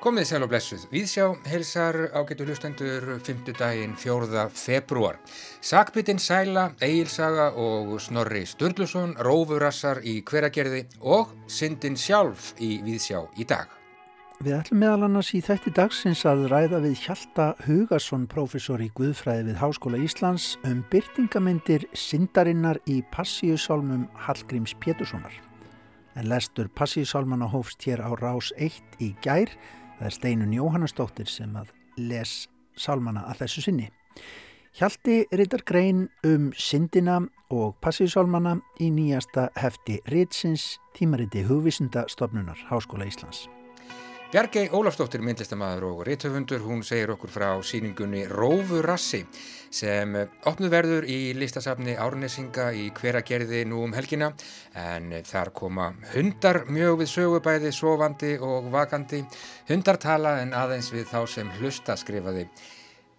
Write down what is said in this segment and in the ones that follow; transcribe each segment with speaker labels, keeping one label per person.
Speaker 1: Komið sæl og blessuð. Víðsjá helsar ágætu hlustendur 5. daginn 4. februar. Sakbyttin Sæla, Egilsaga og Snorri Sturluson, Rófurassar í hveragerði og Syndin sjálf í Víðsjá í dag.
Speaker 2: Við ætlum meðal annars í þætti dagsins að ræða við Hjalta Hugarsson, professor í Guðfræði við Háskóla Íslands, um byrtingamindir syndarinnar í Passíusálmum Hallgríms Péturssonar. En lestur Passíusálmana hófst hér á Rás 1 í gær, Það er Steinun Jóhannastóttir sem að les sálmana að þessu sinni. Hjalti rittar grein um syndina og passíðsálmana í nýjasta hefti Ritsins tímariti hugvísundastofnunar Háskóla Íslands.
Speaker 1: Bjargei Ólafsdóttir, myndlistamæður og reytöfundur, hún segir okkur frá síningunni Rófurassi sem opnuð verður í listasafni Árnesinga í hveragerði nú um helgina en þar koma hundar mjög við sögubæði, sofandi og vakandi. Hundar tala en aðeins við þá sem hlusta skrifaði.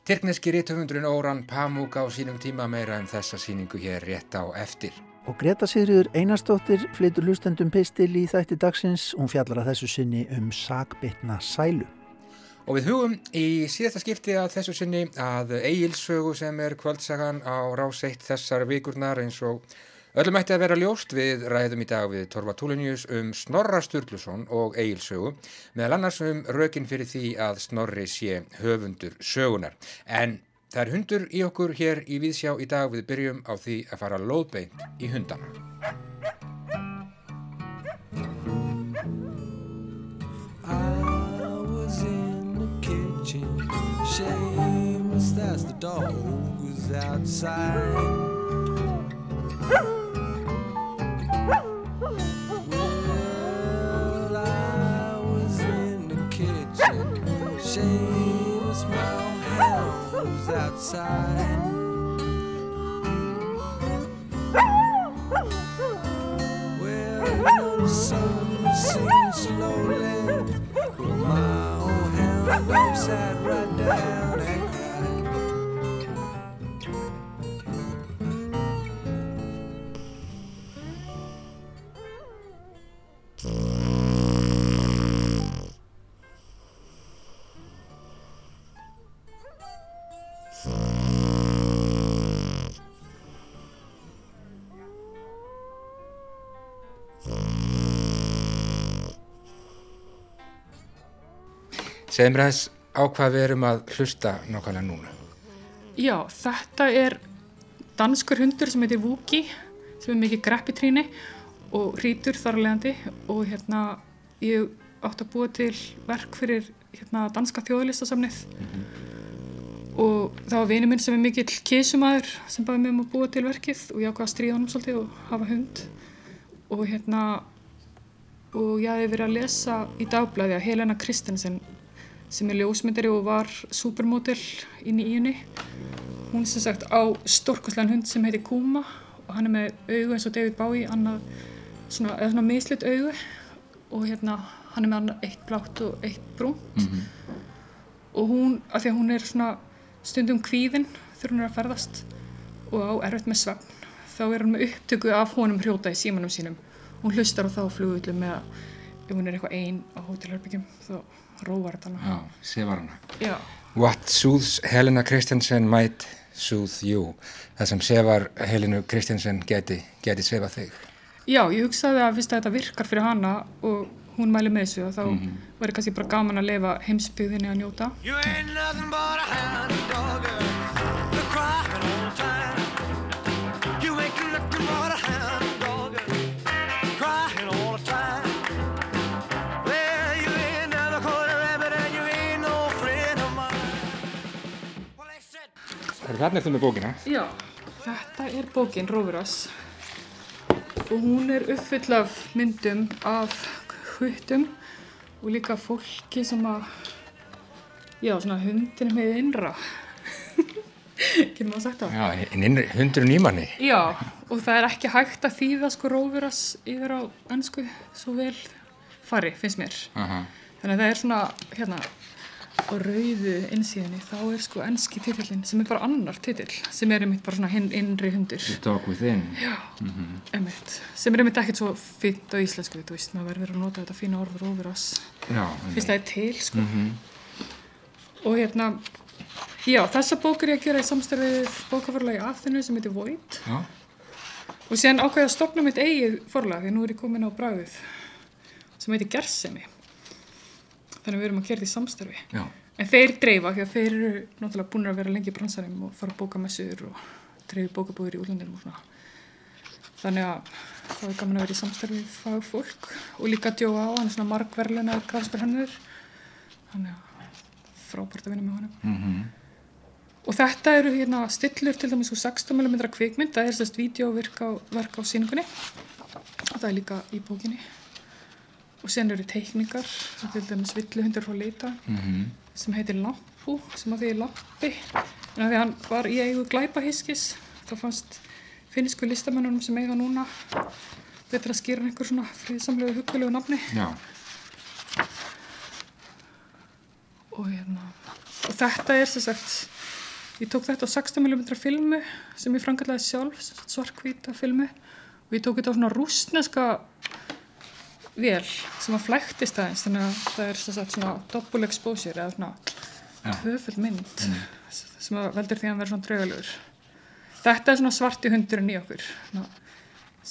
Speaker 1: Tyrkneski reytöfundurinn Óran Pamuk á sínum tíma meira en þessa síningu hér rétt á eftir.
Speaker 2: Og Greta Sigriður Einarstóttir flytur hlustendum pistil í þætti dagsins. Hún fjallar að þessu sinni um sakbytna sælu.
Speaker 1: Og við hugum í síðasta skipti að þessu sinni að eigilsögu sem er kvöldsagan á ráseitt þessar vikurnar eins og öllum ætti að vera ljóst við ræðum í dag við Torfa Túlinjus um Snorra Sturluson og eigilsögu meðal annars um rökin fyrir því að Snorri sé höfundur sögunar. En Það er hundur í okkur hér í Víðsjá í dag við byrjum á því að fara lóðbeint í hundana. Shameless as the dog was outside outside. Well, the sun sinks slowly, my old hound dog right down Segðum við aðeins á hvað við erum að hlusta nákvæmlega núna.
Speaker 3: Já, þetta er danskur hundur sem heitir Vuki sem er mikið greppitríni og hrítur þar að leiðandi og hérna ég átti að búa til verk fyrir hérna danska þjóðlistasamnið mm -hmm. og það var vinið minn sem er mikill kísumæður sem bæði mig um að búa til verkið og ég ákvaði að stríða honum svolítið og hafa hund og hérna og ég hef verið að lesa í dagblæði að Helena Kristensen sem er ljósmyndari og var supermodel í nýjunni. Hún er sem sagt á stórkoslegan hund sem heitir Kuma og hann er með augu eins og David Bowie, annað svona, eða svona mislut augu og hérna hann er með annað eitt blátt og eitt brúnt mm -hmm. og hún, af því að hún er svona stundum kvíðinn þegar hún er að ferðast og á erfitt með svefn, þá er hann með upptöku af honum hrjóta í símanum sínum. Hún hlustar á þá flugullu með að ef hún er eitthvað einn á hótelherbyggjum þá róar þetta
Speaker 1: Já, sefar hana.
Speaker 3: Já.
Speaker 1: What soothes Helena Christensen might soothe you. Það sem sefar Helenu Christensen geti, geti sefa þig.
Speaker 3: Já, ég hugsaði að fyrst að þetta virkar fyrir hana og hún mæli með þessu og þá mm -hmm. verður kannski bara gaman að lefa heimsbyggðinni að njóta.
Speaker 1: Þannig er þetta með bókina?
Speaker 3: Já, þetta er bókin Rófurás og hún er uppfull af myndum af huttum og líka fólki sem að, já, svona hundin með innra. Getur maður sagt það?
Speaker 1: Já, hundurinn í manni.
Speaker 3: Já, og það er ekki hægt að þýða sko Rófurás yfir á ennsku svo vel fari, finnst mér. Uh -huh. Þannig að það er svona, hérna, og rauðu innsíðinni þá er sko ennski titillin sem er bara annar titill sem er einmitt bara svona hinn innri hundur.
Speaker 1: The Dog Within.
Speaker 3: Já, einmitt. Sem er einmitt ekkert svo fint á íslensku þú veist, maður verður að nota þetta fína orður óveras
Speaker 1: Já,
Speaker 3: fyrst það er til sko.
Speaker 1: Mhm.
Speaker 3: og hérna já, þessa bók er ég að gera í samstarfið bókaforlagi Aþenu sem heitir Void.
Speaker 1: Já,
Speaker 3: og síðan ákveði að stopna mitt eigið forlag því nú er ég komin á bræðið sem heitir Gersemi þannig að við erum að gera þetta í samstarfi.
Speaker 1: Já,
Speaker 3: en þeir dreifa því að þeir eru náttúrulega búin að vera lengi í bransanum og fara að bóka messur og dreifi bókabúður í útlandinum og svona. Þannig að það er gaman að vera í samstarfi við fagfólk og líka Joe á, hann er svona margverlenar grafskur hennur þannig að frábært að vinna með honum.
Speaker 1: Mhm,
Speaker 3: Og þetta eru hérna stillur til dæmis úr 16mm kvikmynd, það er sérst vídeoverk á, á síningunni og það er líka í bókinni. Og sen eru teikningar, til dæmis villuhundur frá leita
Speaker 1: mhm,
Speaker 3: sem heitir Lampu, sem að því er lampi. En að því hann var í eigu glæpahiskis, þá fannst finnisku listamennunum sem eiga núna betra að skýra einhver svona friðsamlegu hugulegu nafni.
Speaker 1: já,
Speaker 3: og hérna og þetta er sem sagt ég tók þetta á 16mm filmu sem ég frangallaði sjálf svarkvíta filmu og ég tók þetta á svona rústneska vel sem að flæktist aðeins þannig að það er svona double exposure eða svona
Speaker 1: Já.
Speaker 3: tvöfull mynd sem að veldur því að hann verður svona draugalögur þetta er svona svarti hundurinn í okkur svona,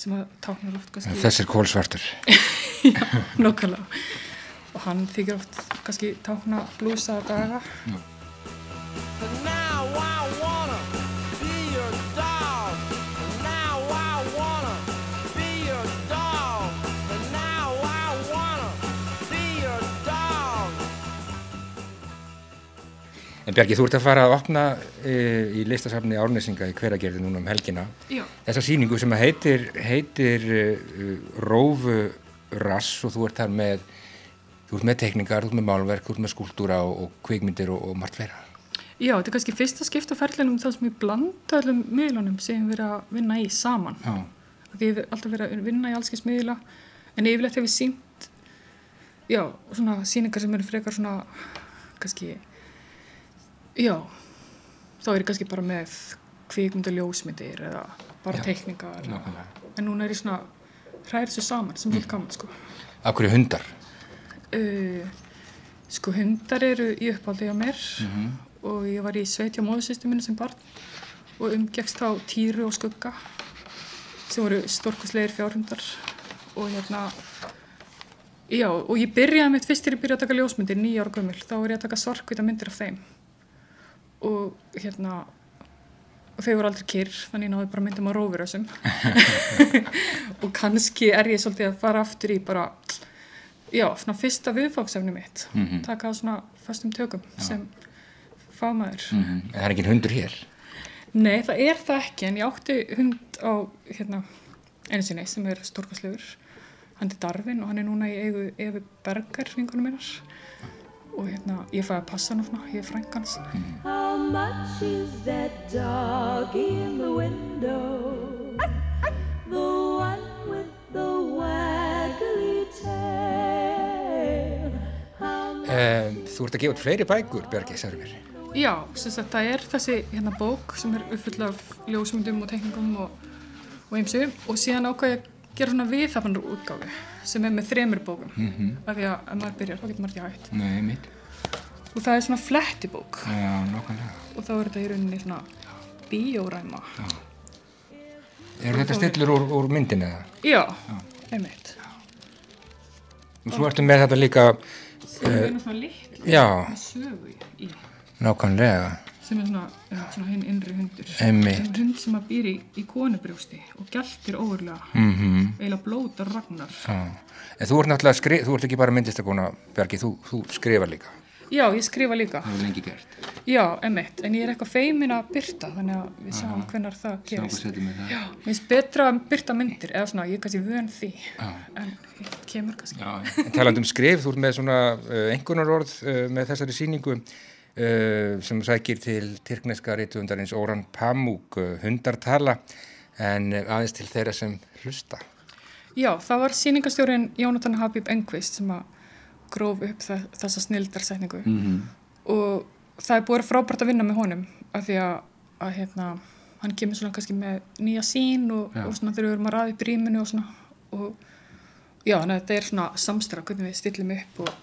Speaker 3: sem að táknar oft kannski
Speaker 1: Þess er kólsvartur
Speaker 3: Nákvæmlega. Og hann þykir oft kannski tákna blúsa daga.
Speaker 4: And
Speaker 1: En Bjarki, þú ert að fara að opna e, í listasafni Árnesinga í hveragerði núna um helgina
Speaker 3: Já.
Speaker 1: þessa sýningu sem heitir, heitir uh, Rófu Rass og þú ert þar með þú ert með teikningar, þú ert með málverk, þú ert með skúltúra og, og kvikmyndir og, og margt fleira
Speaker 3: Já, þetta er kannski fyrsta skipt á ferlinum það sem ég blanda öllum miðlunum sem við erum að vinna í saman.
Speaker 1: Já,
Speaker 3: ég hef alltaf verið að vinna í allskins miðla en yfirleitt hef ég sínt já, svona sýningar sem eru frekar svona kannski já, þá er ég kannski bara með kvikmynda ljósmyndir eða bara teikningar. en núna er ég svona hræðir þessu saman sem svolítið gaman sko.
Speaker 1: Af hverju hundar?
Speaker 3: uh, sko hundar eru í uppáldi á mér
Speaker 1: Mhm.
Speaker 3: og ég var í sveitja móðusystu minni sem barn og umgekst þá týru og skugga sem voru stórkoslegir fjárhundar og hérna já og ég byrjaði mitt fyrst til ég byrjaði að taka ljósmyndir nýja ára gömul. Þá var ég að taka svarkvita myndir af þeim og hérna og þau voru aldrei kyrr þannig ég náði bara myndum á rófurössum. Og kannski er ég svolítið að fara aftur í bara já, svona fyrsta viðfóksefni mitt.
Speaker 1: Mhm.
Speaker 3: taka á svona fastum tökum sem fagmaður
Speaker 1: Mm En það er ekki hundur hér?
Speaker 3: Nei, það er það ekki en ég átti hund á hérna, einu sinni sem er stórkastlegur hann er Darvin og hann er núna í eigu Efi Berger vingunum minnar. Og hérna, ég fæði að passa hann og svona, ég er frængans
Speaker 5: How much is that dog in the window? The one with the waggly tail.
Speaker 1: Um, Þú ert að gefa út fleiri bækur, Bjarki, sagður mér
Speaker 3: Já, það er þessi hérna bók sem er uppfull af ljósmyndum og teikningum og, og eimsu og síðan ákvað ég að gera svona viðhafanur útgáfi sem er með þremur bókum mm -hmm. af því að ef maður byrjar þá getur maður ekki hægt
Speaker 1: Nei, mitt
Speaker 3: og það er svona flettibók.
Speaker 1: Já, nákvæmlega.
Speaker 3: Og þá er þetta í rauninni svona bíóræma.
Speaker 1: Er þetta stillur úr, úr myndin eða?
Speaker 3: Já, einmitt.
Speaker 1: Og svo ertu með þetta líka
Speaker 3: sem er einu svona litlu
Speaker 1: Já,
Speaker 3: með sögu í.
Speaker 1: Nákvæmlega.
Speaker 3: Sem er svona, einmitt, svona hinn innri hundur.
Speaker 1: Einmitt.
Speaker 3: Hund sem að býr í, í konubrjósti og gæltir óverlega
Speaker 1: mm
Speaker 3: eiginlega blótar ragnar.
Speaker 1: Já, en þú ert náttúrulega skrif, þú ert ekki bara myndistakona, Bjarki, þú, þú skrifar líka.
Speaker 3: Já, ég skrifa líka
Speaker 1: Það er lengi gert.
Speaker 3: Já, emmitt, en ég er eitthvað feimin að byrta þannig að við sjáum hvenar það gerist
Speaker 1: setjum við það.
Speaker 3: Já, mér finnst betra að byrta myndir eða svona, ég er kannski vön því
Speaker 1: Já.
Speaker 3: en hitt kemur kannski
Speaker 1: Já, en talandi um skrif, þú ert með svona uh, einhvernarorð uh, með þessari sýningu uh, sem sækir til tyrkneska reytuundarins Óran Pamuk, uh, hundartala, en aðeins til þeirra sem hlusta.
Speaker 3: Já, það var sýningastjórin Jónatan Habib Engvist sem að gróf upp þe þessa snildarsetningu
Speaker 1: Mm.
Speaker 3: og það er búið frábært að vinna með honum af því að, að hérna, hann kemur svona kannski með nýja sín og, og svona þegar við erum að ræða upp rýminu og svona og já, þannig að þetta er svona samstra hvernig við stillum upp og,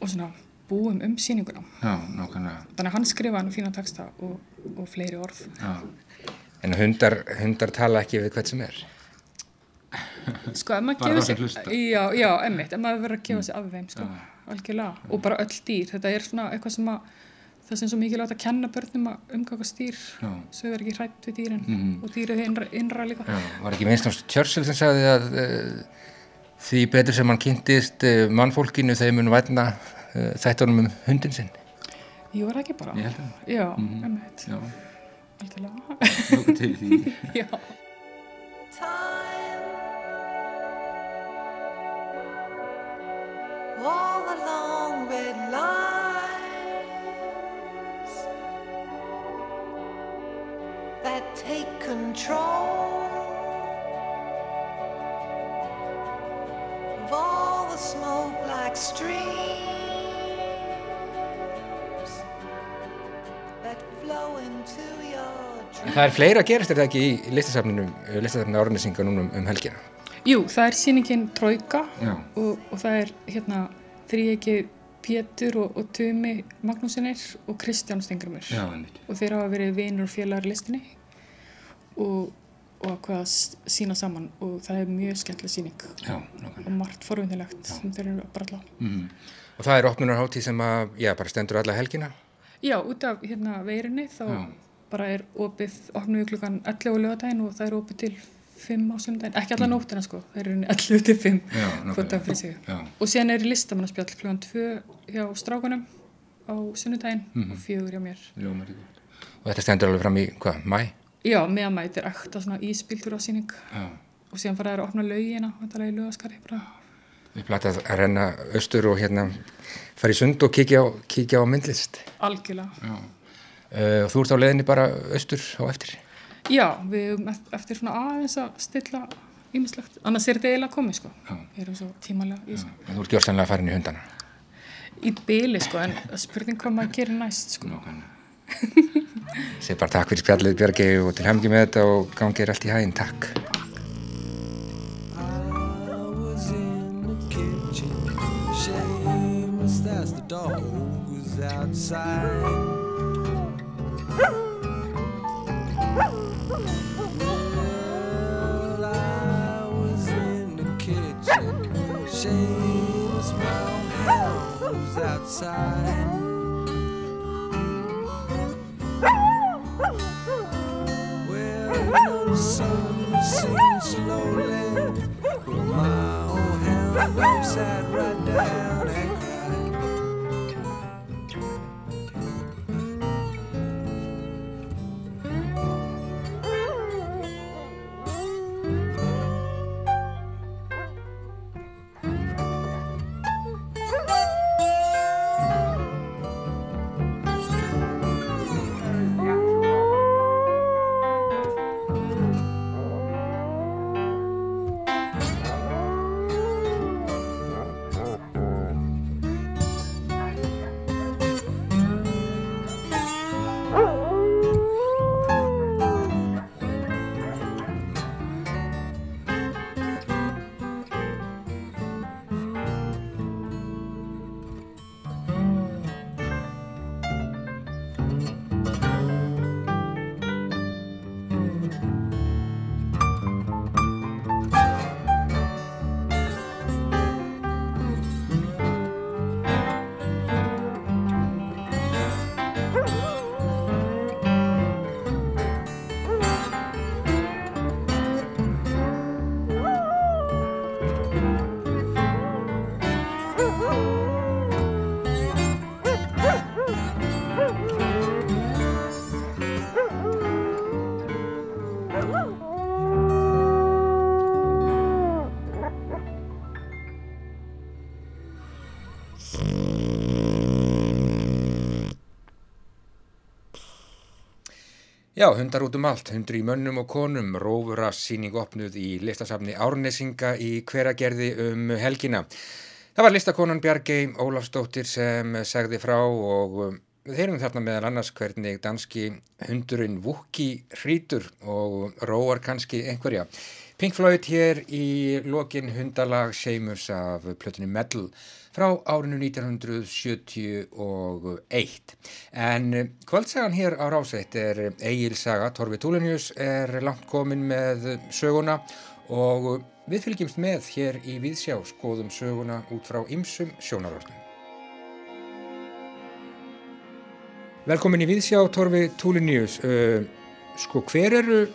Speaker 3: og svona búum um sýninguna
Speaker 1: Já,
Speaker 3: þannig að hann skrifa hann fína texta og, og fleiri orð
Speaker 1: Já. En hundar, hundar tala ekki við hvert sem er.
Speaker 3: Sko, ef maður sig
Speaker 1: hlusta.
Speaker 3: já, já, emmitt, ef maður verður að gefa sig af þeim sko, algjörlega, og bara öll dýr þetta er svona eitthvað sem að það sem svo mikilvægt að kenna börnum að umgangast dýr
Speaker 1: Já.
Speaker 3: svo verður ekki hrætt við dýrin
Speaker 1: Mhm.
Speaker 3: og dýrið innra, innra líka
Speaker 1: Já, var ekki minnst Churchill sem sagði að uh, því betur sem hann kynntist uh, mannfólkinu þegar mun vætna uh, þættunum um hundin sinn.
Speaker 3: Jú, er ekki bara? Já,
Speaker 1: Mhm.
Speaker 3: emmitt,
Speaker 1: Já,
Speaker 3: algjörlega
Speaker 1: nokkuð til því.
Speaker 3: Já,
Speaker 6: time. All the long red lines that take control of all the smoke like streams that flow into your
Speaker 1: En það er fleira að gerast er það ekki í listasafninu, listasafninu árnesinga núna um, um helgina.
Speaker 3: Jú, það er sýningin Trojka
Speaker 1: Já.
Speaker 3: og, og það er hérna þrýegi Pétur og, og Tumi Magnúsinir og Kristján Stengrumur
Speaker 1: Já,
Speaker 3: og þeir hafa verið vinur og félagar í listinni og, og hvað að sína saman og það er mjög skemmtileg sýning
Speaker 1: Já,
Speaker 3: og margt forvinnilegt sem þeir eru bralla á.
Speaker 1: Mm. Og það er opnunarháttíð sem að, já, bara stendur alla helgina.
Speaker 3: Já, út af hérna veirinni þá
Speaker 1: Já.
Speaker 3: bara er opið, opnum við klukkan 11 á lögadaginn og það er opið til 5 á sundaginn, ekki alla nóttina sko, það er í rauninni 11 til 5
Speaker 1: Mm. Já, nákvæmlega.
Speaker 3: hvort það fyrir sig.
Speaker 1: Já.
Speaker 3: Og síðan er listamannaspjall klukkan 2 hjá strákunum á sunnudaginn
Speaker 1: Mhm.
Speaker 3: og fjögur hjá mér.
Speaker 1: Ljómar. Og þetta stendur alveg fram í, hvað, mæ?
Speaker 3: Já, meðan maður, þetta er ekta svona íspildur á síning og síðan fara þær að opna laugina, þetta er í lögaskari bara.
Speaker 1: Við platað að renna austur og hérna fara í sund og kíkja á, kíkja á myndlist.
Speaker 3: Algjörlega.
Speaker 1: Já. Uh, og þú ert á leiðinni bara austur á eftir.
Speaker 3: Já, við erum eft- eftir svona aðeins að stilla ímislegt, annars er þetta eiginlega komið sko. Við erum svo tímalega í þessu.
Speaker 1: En þú ert gjörsanlega að fara inn í hundana.
Speaker 3: Í byli sko, en spurning hvað maður gerir næst sko.
Speaker 1: Sér bara takk fyrir spjallið Björgi og til hefngi með þetta og gangi er allt í hæginn. Takk.
Speaker 4: Shameless as the dog was outside. Shades Brown outside. Well, the sun sinks slowly. My old hound upside right down
Speaker 1: Já, hundar út um allt, hundur í mönnum og konum, rófurass síning opnuð í listasafni Árnesinga í hveragerði um helgina. Það var listakonan Bjargei Ólafsdóttir sem segði frá og um, við heyrum þarna meðal annars hvernig danski hundurinn Vukki hrítur og róar kannski einhverja. Pink Floyd hér í lokin hundalag Seamus af plötunni Metal frá árinu 1971. En eh, kvöldsagan hér á ráseitt er Egil Saga, Torfi Túlenius er langt komin með söguna og við fylgjumst með hér í Víðsjá, skoðum söguna út frá ymsum sjónarörnum. Velkomin í Víðsjá, Torfi Túlenius. Uh, sko, hver eru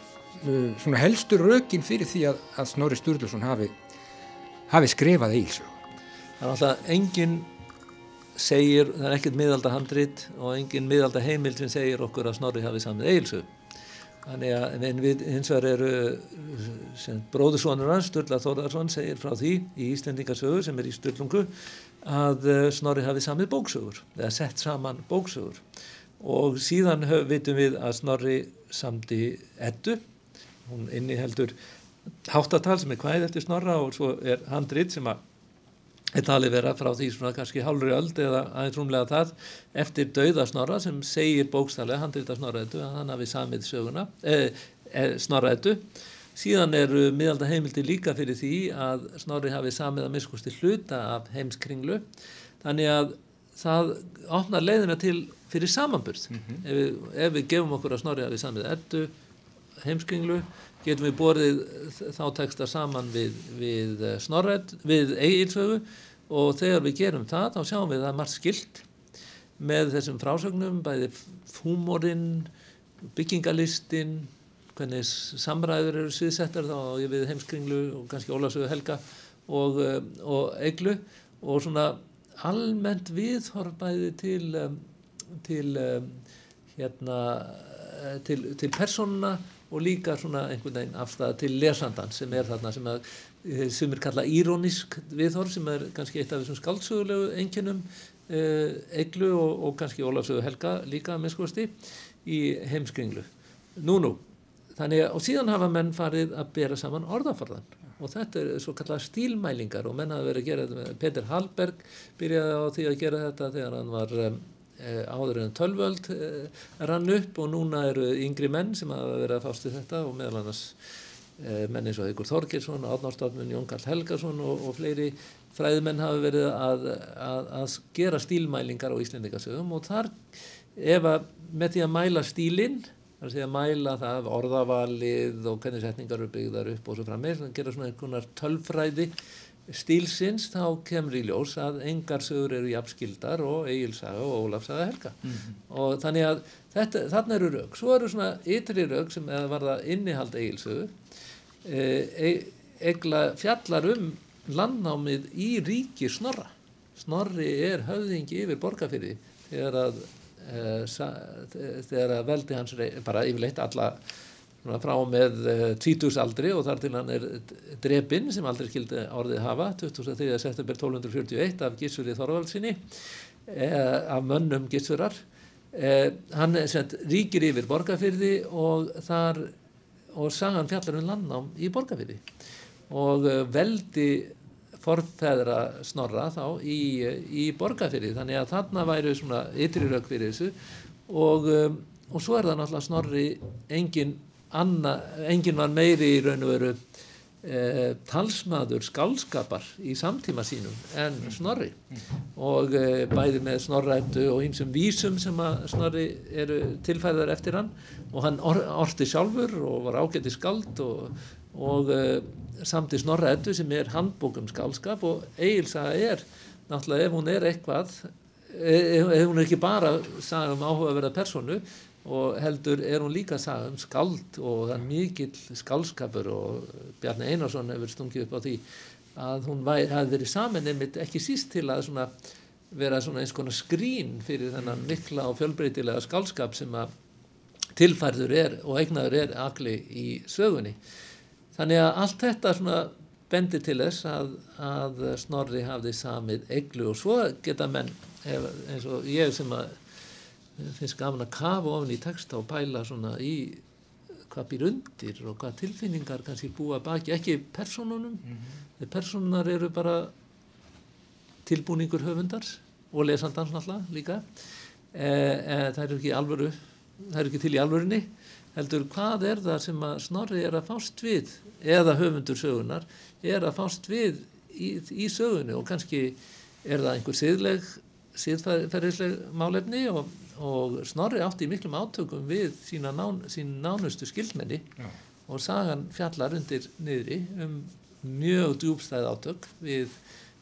Speaker 1: svona helstu rökin fyrir því að, að Snorri Sturluson hafi, hafi skrifað Egilsögu?
Speaker 7: Það er alltaf engin segir, það er ekkert miðalda handrit og engin miðalda heimild sem segir okkur að Snorri hafi samið Egilsögu. Þannig að við hins vegar eru bróðursonur hans, Sturla Þórðarsson, segir frá því í Íslendingasögu sem er í Sturlungu að uh, Snorri hafi samið bóksögur, eða sett saman bóksögur. Og síðan vitum við að Snorri samdi Eddu, hún inni heldur háttatal sem er kvæð eftir Snorra og svo er handrit sem að er talið vera frá því svona kannski hálfri öld eða aðeins rúmlega það eftir dauða Snorra sem segir bókstallega handrita Snorraðetu að hann hafi samið söguna eh, eh, Snorraðetu síðan eru miðalda heimildi líka fyrir því að Snorri hafi samið að miskusti hluta af heimskringlu. Þannig að það opnar leiðina til fyrir samanburð. Mm -hmm. ef, við, ef við gefum okkur að Snorri hafi samið ettu heimskringlu getum við borðið þá texta saman við, við Snorrætt, við Egilsögu og þegar við gerum það þá sjáum við að það er margt skilt með þessum frásögnum, bæði húmorinn, byggingalistin, hvernig samræður eru sviðsettar þá við heimskringlu og kannski Ólafsögu Helga og, og Eglu og svona almennt viðhorf bæði til, til hérna til, til persónuna og líka svona einhvern veginn afstæða til lesandan sem er þarna sem, að, sem er kallað írónisk viðhorf sem er kannski eitt af þessum skaldsögulegu enginum eh, Eglu og, og kannski Ólafsögu Helga líka með skoðasti í heimskringlu. Nú nú, þannig að og síðan hafa menn farið að bera saman orðafarðan og þetta er svo kallað stílmælingar og menn hafa verið að gera þetta með Peter Hallberg byrjaði á því að gera þetta þegar hann var áður en tölvöld rann upp og núna eru yngri menn sem hafa verið að fást í þetta og meðal annars menn eins og Haugur Þorgilsson, Átnárstofnun, Jón Karl Helgason og, og fleiri fræðimenn hafa verið að, að, að gera stílmælingar á Íslendingasögum og þar ef að með því að mæla stílinn þar sé að mæla það orðavalið og hvernig setningar eru byggðar upp og svo frammeins, gera svona einhvernar tölfræði stílsins þá kemur í ljós að engar sögur eru jafnskildar og Egilsaga og Ólafsaga Helga. Mm -hmm. og þannig að þetta, þarna eru rauk svo eru svona ytri rauk sem var það innihald Egilsögu e, Egla fjallar um landnámið í ríki Snorra. Snorri er höfðingi yfir borgarfyrði þegar að e, sa, þegar að veldi hans bara yfirleitt alla frá með tvítusaldri og þar til hann er drepinn sem aldrei skildi orðið hafa 23. september 1241 af Gísuri Þorvaldsinni eh, af mönnum Gísurar eh, hann sett ríkir yfir borgarfyrði og þar og sagan fjallar um landnám í borgarfyrði og veldi forfæðra snorra þá í, í borgarfyrði þannig að þarna væru svona ytri rauk fyrir þessu. Og, og svo er það náttúrulega snorri engin Anna, enginn var meiri í raun og veru e, talsmaður skálskapar í samtíma sínum en Snorri. Og e, bæði með Snorrættu og einsum vísum sem að Snorri eru tilfæðar eftir hann. Og hann or, orti sjálfur og var ágætti skald og, og e, samt í Snorrættu sem er handbókum skálskap og Egilsaga er náttúrulega ef hún er eitthvað ef hún er ekki bara sagum áhugaverða personu og heldur er hún líka að sagða um skald og það er mikill skaldskapur og Bjarni Einarsson hefur stungið upp á því að hún hafi verið saman einmitt ekki síst til að svona vera svona eins konar skrín fyrir þennan mikla og fjölbreytilega skaldskap sem að tilfærður er og eignaður er akli í sögunni. Þannig að allt þetta svona bendir til þess að, að Snorri hafði samið eiglu og svo geta menn eins og ég sem að finnst gaman að kafa ofin í texta og pæla svona í hvað býr undir og hvað tilfinningar kannski búa baki, ekki personunum mm -hmm. personunar eru bara tilbúningur höfundar og lesandans náttúrulega líka. E, e, það eru ekki alvöru það eru ekki til í alvörunni. Heldur hvað er það sem að Snorri er að fást við eða höfundur sögunar er að fást við í, í sögunni? Og kannski er það einhver siðleg siðferðisleg málefni og, og Snorri átti í miklum átökum við sína nán, sín nánustu skildmenni
Speaker 1: Já.
Speaker 7: og sagan fjallar undir niðri um mjög djúbstæð átök við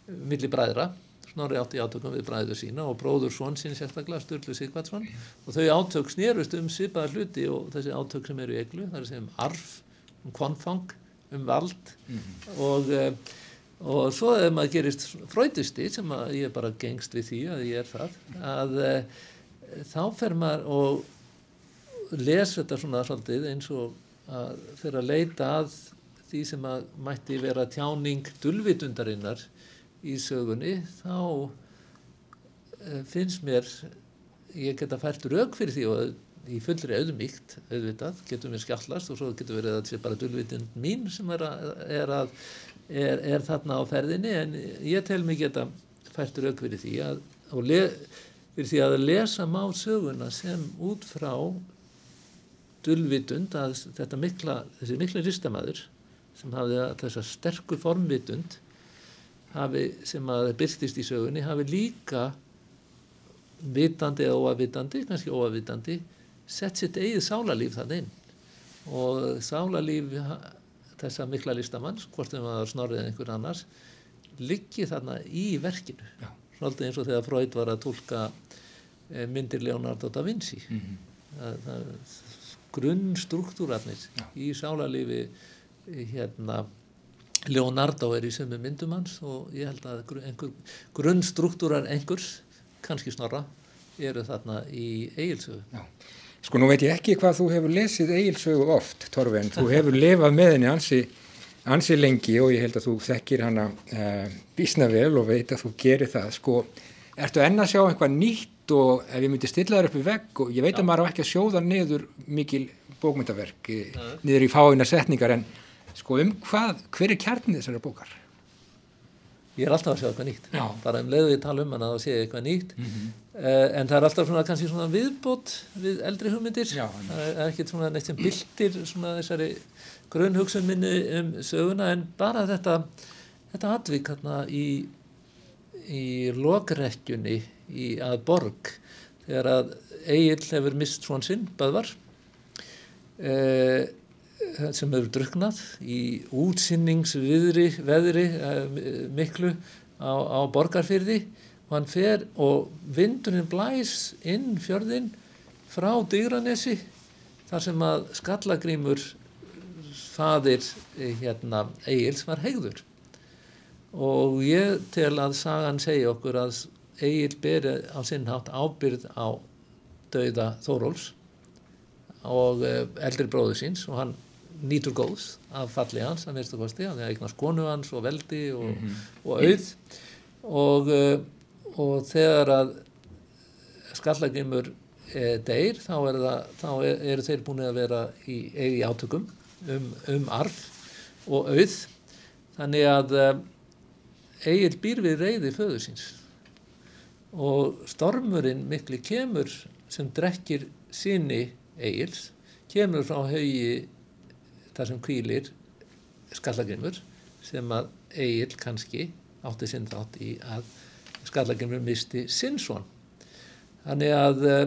Speaker 7: milli bræðra. Snorri átti í átökum við bræður sína og bróður svon sín sérstaklega Sturlu Sigvatsson og þau átök snerust um svipaða hluti og þessi átök sem eru í eglu það er um arf, um konfang um vald. Og eh, og svo ef maður gerist fröytisti sem að ég bara gengst við því að ég er það að e, þá fer maður og les þetta svona svolítið eins og að fyrir að leita að því sem að mætti vera tjáning dulvitundarinnar í sögunni þá e, finnst mér ég geta fært rauk fyrir því og í fullri auðmíkt auðvitað getur mér skjallast og svo getur verið að þetta sé bara dulvitund mín sem er að, er að er, er þarna á ferðinni en ég tel mig geta fært rauk fyrir því að, le, fyrir því að lesa má söguna sem út frá dulvitund að þetta mikla, þessi mikla ristamæður sem hafði þessa sterku formvitund hafi, sem að byrstist í sögunni hafi líka vitandi eða óavitandi, kannski óavitandi sett sitt eigið sálarlíf þann inn. Og sálarlíf þessa mikla listamanns, hvort þeim að snorrið einhver annars, liggi þarna í verkinu.
Speaker 1: Já.
Speaker 7: Svolítið eins og þegar Freud var að tólka eh, myndir Leonardo da Vinci. Það, það, grunnstruktúrarnir
Speaker 1: Já.
Speaker 7: í sálarlífi eh, hérna Leonardo er í sömu myndum hans og ég held að einhver, grunnstruktúrar einhvers, kannski snorra, eru þarna í eigilsögu.
Speaker 1: Sko nú veit ég ekki hvað þú hefur lesið eigilsögu oft, Torfi, en þú hefur lifað með henni ansi, ansi lengi og ég held að þú þekkir hana uh, bísna vel og veit að þú gerir það. Sko, ertu enn að sjá eitthvað nýtt og ef ég myndi stilla þér upp í vegg og ég veit að maður á ekki að sjóða niður mikil bókmyndaverk eh, niður í fáina setningar en sko um hvað, hver er kjarnið þessari bókar?
Speaker 7: Ég er alltaf að sjá eitthvað nýtt.
Speaker 1: Já.
Speaker 7: Bara um leiðu ég tala um hana þá sé ég eitthvað nýtt.
Speaker 1: Mhm.
Speaker 7: uh, en það er alltaf svona kannski svona viðbót við eldri hugmyndir.
Speaker 1: Já,
Speaker 7: það er ekkert svona neitt sem byltir svona þessari grunnhugsun minni um söguna en bara þetta, þetta atvík hérna í, í lokrekkjunni í að borg þegar að Egil hefur mist svon sinn, Böðvar. Uh, sem hefur druknað í útsinningsviðri veðri uh, miklu á, á borgarfyrði og hann fer og vindurinn blæs inn fjörðin frá Digranesi þar sem að skallagrímur fadir eh, hérna Egils var hegður. Og ég tel að sagan segja okkur að Egil beri á sinnhátt ábyrð á dauða Þóróls og eldri bróður síns og hann nýtur góðs af falli hans að minnstu kosti, hann er eignast konu hans og veldi og, og auð. Og, uh, og þegar að skallagrimur uh, deyr þá, er það, þá er, eru þeir búin að vera í, í átökum um, um arf og auð. Þannig að uh, Egil býr við reyði föður síns. Og stormurinn mikli kemur sem drekkir síni Egils kemur frá haugi þar sem kvílir skallagrimur sem að Egil kannski átti sinn þátt í að skallagrimur misti sinnsson þannig að uh,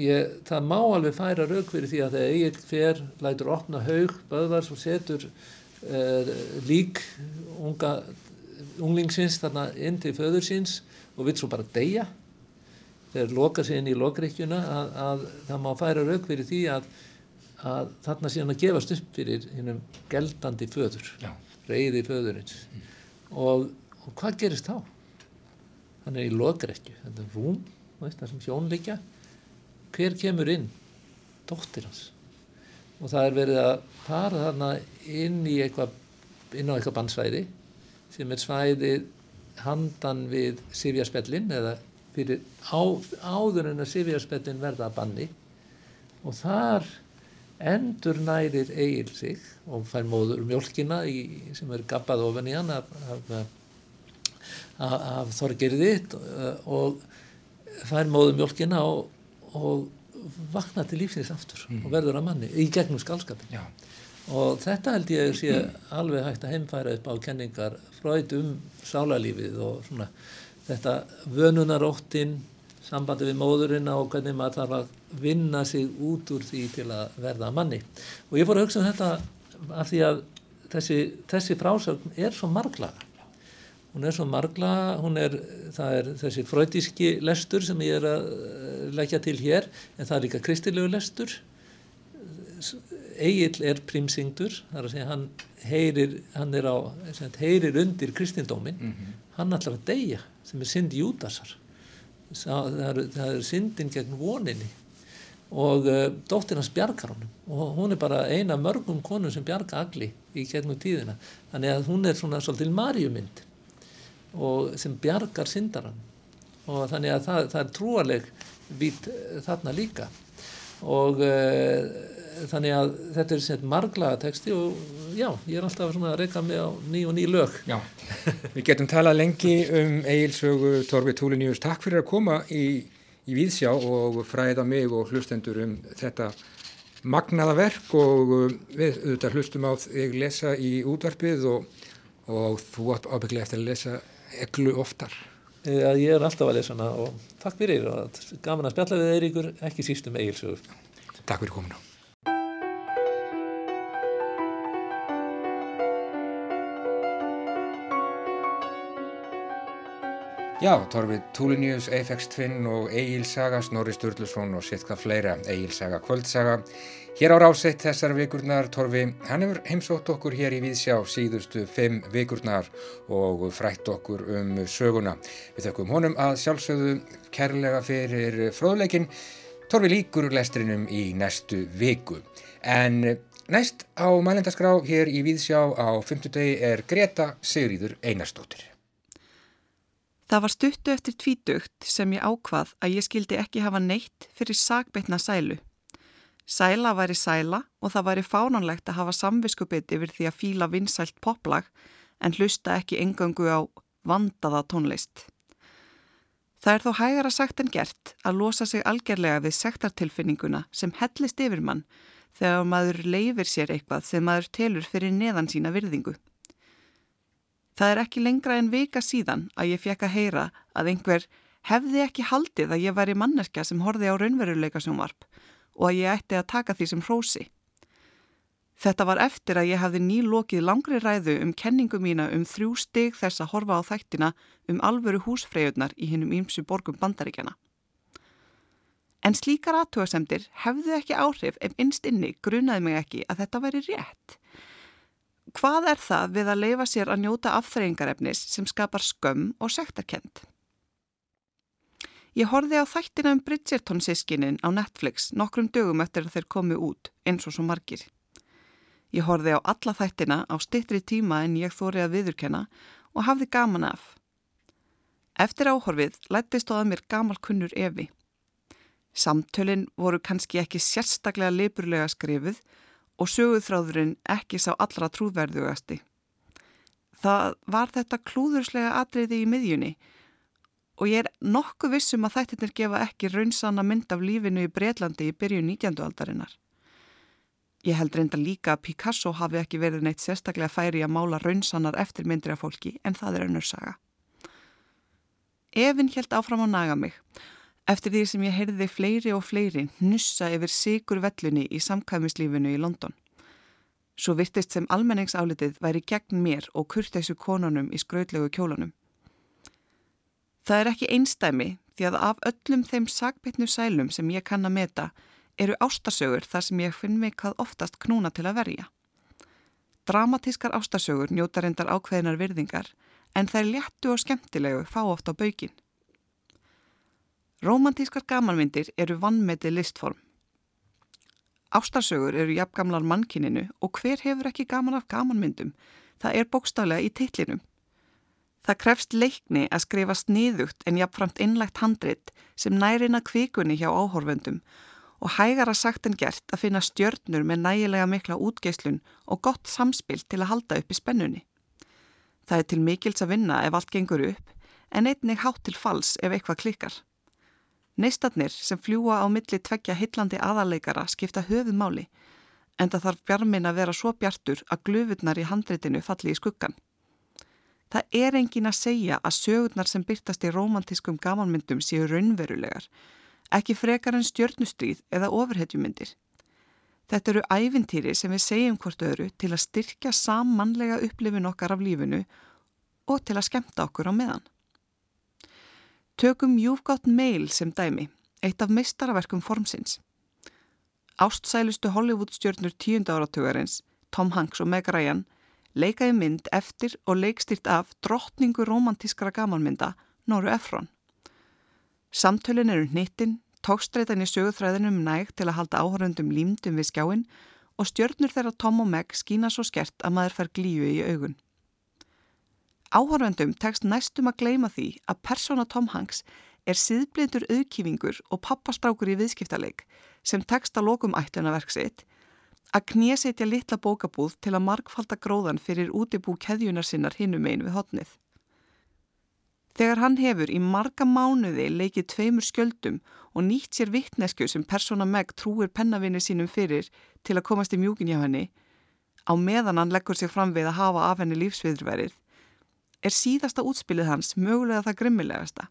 Speaker 7: ég, það má alveg færa rauk fyrir því að þegar Egil fer lætur opna haug böðvars og setur uh, lík unga unglingsins þarna inn til föður síns og vill svo bara deyja. Þegar loka sig inn í lokreikjuna að, að það má færa rauk fyrir því að, að þarna síðan að gefast upp fyrir hinnum geldandi föður
Speaker 1: Já.
Speaker 7: reyði föðurins og, og hvað gerist þá? hann er í lokreikju þetta er rúm, það sem sjónleikja hver kemur inn? dóttir hans og það er verið að fara þarna inn í eitthvað inn á eitthvað bandsvæði sem er svæði handan við Sifjarspellin eða fyrir á, áður en að Sifjarspellin verða að banni og þar endur nærir Egil sig og fær móður mjólkina í, sem er gabbað ofan í hann af, af, af, af þorgirði og fær móðu mjölkina og, og vakna til lífsins aftur og verður að manni í gegnum skálskapin
Speaker 1: Já.
Speaker 7: og þetta held ég sé alveg hægt að heimfæra upp á kenningar fröyd um sálarlífið og svona þetta vönunaróttin sambandi við móðurina og hvernig maður þarf að vinna sig út úr því til að verða manni. Og ég fór að hugsa um þetta af því að þessi, þessi frásögn er svo marglaga. Hún er svo marglaga hún er, það er þessi fröytíski lestur sem ég er að eh, leggja til hér en það er líka kristilegu lestur. Egil er prímsingdur, það er að segja hann heyrir, hann er á, heyrir undir kristindómin, hann ætlar að deyja sem er synd Júdasar það er, það er syndin gegn voninni. Og uh, dóttir hans bjargar honum. Og hún er bara eina mörgum konum sem bjarga agli í gegnum tíðina. Þannig að hún er svona svolítil marjumynd og sem bjargar syndaran og þannig að það, það er trúaleg vít eh, þarna líka. Og uh, þannig að þetta er sem marglaga texti og já, ég er alltaf svona að reyka mig á ný og ný lög
Speaker 1: Já, við getum talað lengi um Egilsögu Torfi Túliníus. Takk fyrir að koma í, í Víðsjá og fræða mig og hlustendur um þetta magnaða verk og við auðvitað hlustum á þig lesa í útvarpið og, og þú átt ábygglega eftir að lesa eglu oftar.
Speaker 7: Eh, ég er alltaf að lesa hana og takk fyrir og gaman að spjalla við Eiríkur ekki síst um Egilsögur
Speaker 1: Takk fyrir komuna. Já, Torfi Túliníus, Eifex Twin og Egil Saga, Snorri Sturluson og sitt hvað fleira, Egil Saga, Kvöldsaga. Hér á ráseitt þessar vikurnar, Torfi, hann hefur heimsótt okkur hér í Víðsjá síðustu fimm vikurnar og frætt okkur um söguna. Við þökkum honum að sjálfsögðu kærlega fyrir fróðleikin. Torfi líkur lestrinum í næstu viku. En næst á mælendaskrá hér í Víðsjá á fymtudegi er Greta Sigríður Einarstóttir.
Speaker 8: Það var stuttu eftir tvítugt sem ég ákvað að ég skildi ekki hafa neitt fyrir sakbeitna sælu. Sæla væri sæla og það væri fánanlegt að hafa samviskubit yfir því að fíla vinsælt poplag en hlusta ekki engöngu á vandaða tónlist. Það er þó hægara sagt en gert að losa sig algjörlega við sektartilfinninguna sem hellist yfir mann þegar maður leifir sér eitthvað sem maður telur fyrir neðan sína virðingu. Það er ekki lengra en vika síðan að ég fekk að heyra að einhver hefði ekki haldið að ég væri manneska sem horfi á raunveruleika sjónvarp og að ég ætti að taka því sem hrósi. Þetta var eftir að ég hafði nýlokið langri ræðu um kenningu mína um þrjú stig þess að horfa á þættina um alvöru húsfreyjurnar í hinnum ímsu borgum bandaríkjana. En slíkar aðtúasemdir hefðu ekki áhrif ef innst inni grunaði mig ekki að þetta væri rétt. Hvað er það við að leifa sér að njóta afþreyingarefnis sem skapar skömm og sektarkend? Ég horfi á þættina um Bridgerton sískinin á Netflix nokkrum dögum eftir að þeir komi út, eins og svo margir. Ég horfi á alla þættina á stittri tíma en ég þóri að viðurkenna og hafði gaman af. Eftir áhorfið lættist á að mér gamal kunnur evi. Samtölinn voru kannski ekki sérstaklega leipurlega skrifuð og söguðþráðurinn ekki sá allra trúverðugasti. Það var þetta klúðurslega atriði í miðjunni og ég er nokkuð vissum að þættirnir gefa ekki raunsanna mynd af lífinu í Breitlandi í byrjun 19. aldarinnar. Ég held reynda líka að Picasso hafi ekki verið neitt sérstaklega færi að mála raunsannar eftirmyndri af fólki en það er önnur saga. Efinn held áfram á naga mig eftir því sem ég heyrði fleiri og fleiri hnussa yfir sigur vellunni í samkvæmislífinu í London. Svo virtist sem almenningsálitið væri gegn mér og kurtæsu konunum í skrautlegu kjólunum. Það er ekki einstæmi því að af öllum þeim sagbytnu sælum sem ég kann að meta eru ástasögur þar sem ég finn mig hvað oftast knúna til að verja. Dramatískar ástasögur njóta reyndar ákveðinar virðingar en þær léttu og skemmtilegu fá oft á baukinn. Rómantískar gamanmyndir eru vannmeti listform. Ástarsögur eru jafngamlar mannkininu og hver hefur ekki gaman af gamanmyndum? Það er bókstaflega í teitlinum. Það krefst leikni að skrifa sniðugt en jafnframt innlegt handrit sem nærina kvikunni hjá áhorfendum og hægara sagt en gert að finna stjörnur með nægilega mikla útgeislun og gott samspil til að halda upp í spennunni. Það er til mikils að vinna ef allt gengur upp, en einnig hátt til fals ef eitthvað klikkar. Neistarnir sem fljúa á milli tveggja hillandi aðarleikara skipta höfuð máli, en það þarf bjarmin að vera svo bjartur að glöfurnar í handreitinu falli í skuggan. Það er engin að segja að sögurnar sem byrtast í romantískum gamanmyndum séu raunverulegar, ekki frekar en stjörnustríð eða ofurhetjumyndir. Þetta eru ævintýri sem við segjum hvort öðru til að styrkja sammannlega upplifin okkar af lífinu og til að skemta okkur á meðan. Tökum You've Got Mail sem dæmi, eitt af meistaraverkum formsins. Ástsælustu Hollywood-stjörnur tíunda áratugarins, Tom Hanks og Meg Ryan, leikaði mynd eftir og leikstýrt af drottningu romantískara gamanmynda, Nóru Efron. Samtölin eru nýttin, tókstreitan í sögurþræðinum næg til að halda áhörundum límdum við skjáin og stjörnur þeirra Tom og Meg skína svo skert að maður fær glíu í augun. Áhörundum tekst næstum að gleima því að persóna Tom Hanks er síðblindur auðkífingur og pappastrákur í viðskiptaleik sem tekst að lokum ætlunaverk sitt að knésetja litla bókabúð til að markfalda gróðan fyrir útibú keðjunar sinnar hinum einu við hotnið. Þegar hann hefur í marga mánuði leikið tveimur skjöldum og nýtt sér vittnesku sem persóna Meg trúir pennavinni sínum fyrir til að komast í mjúkin hjá henni, á meðan hann leggur sig fram við að hafa af henni lífsviðurverið, er síðasta útspilið hans mögulega það grimmilegasta.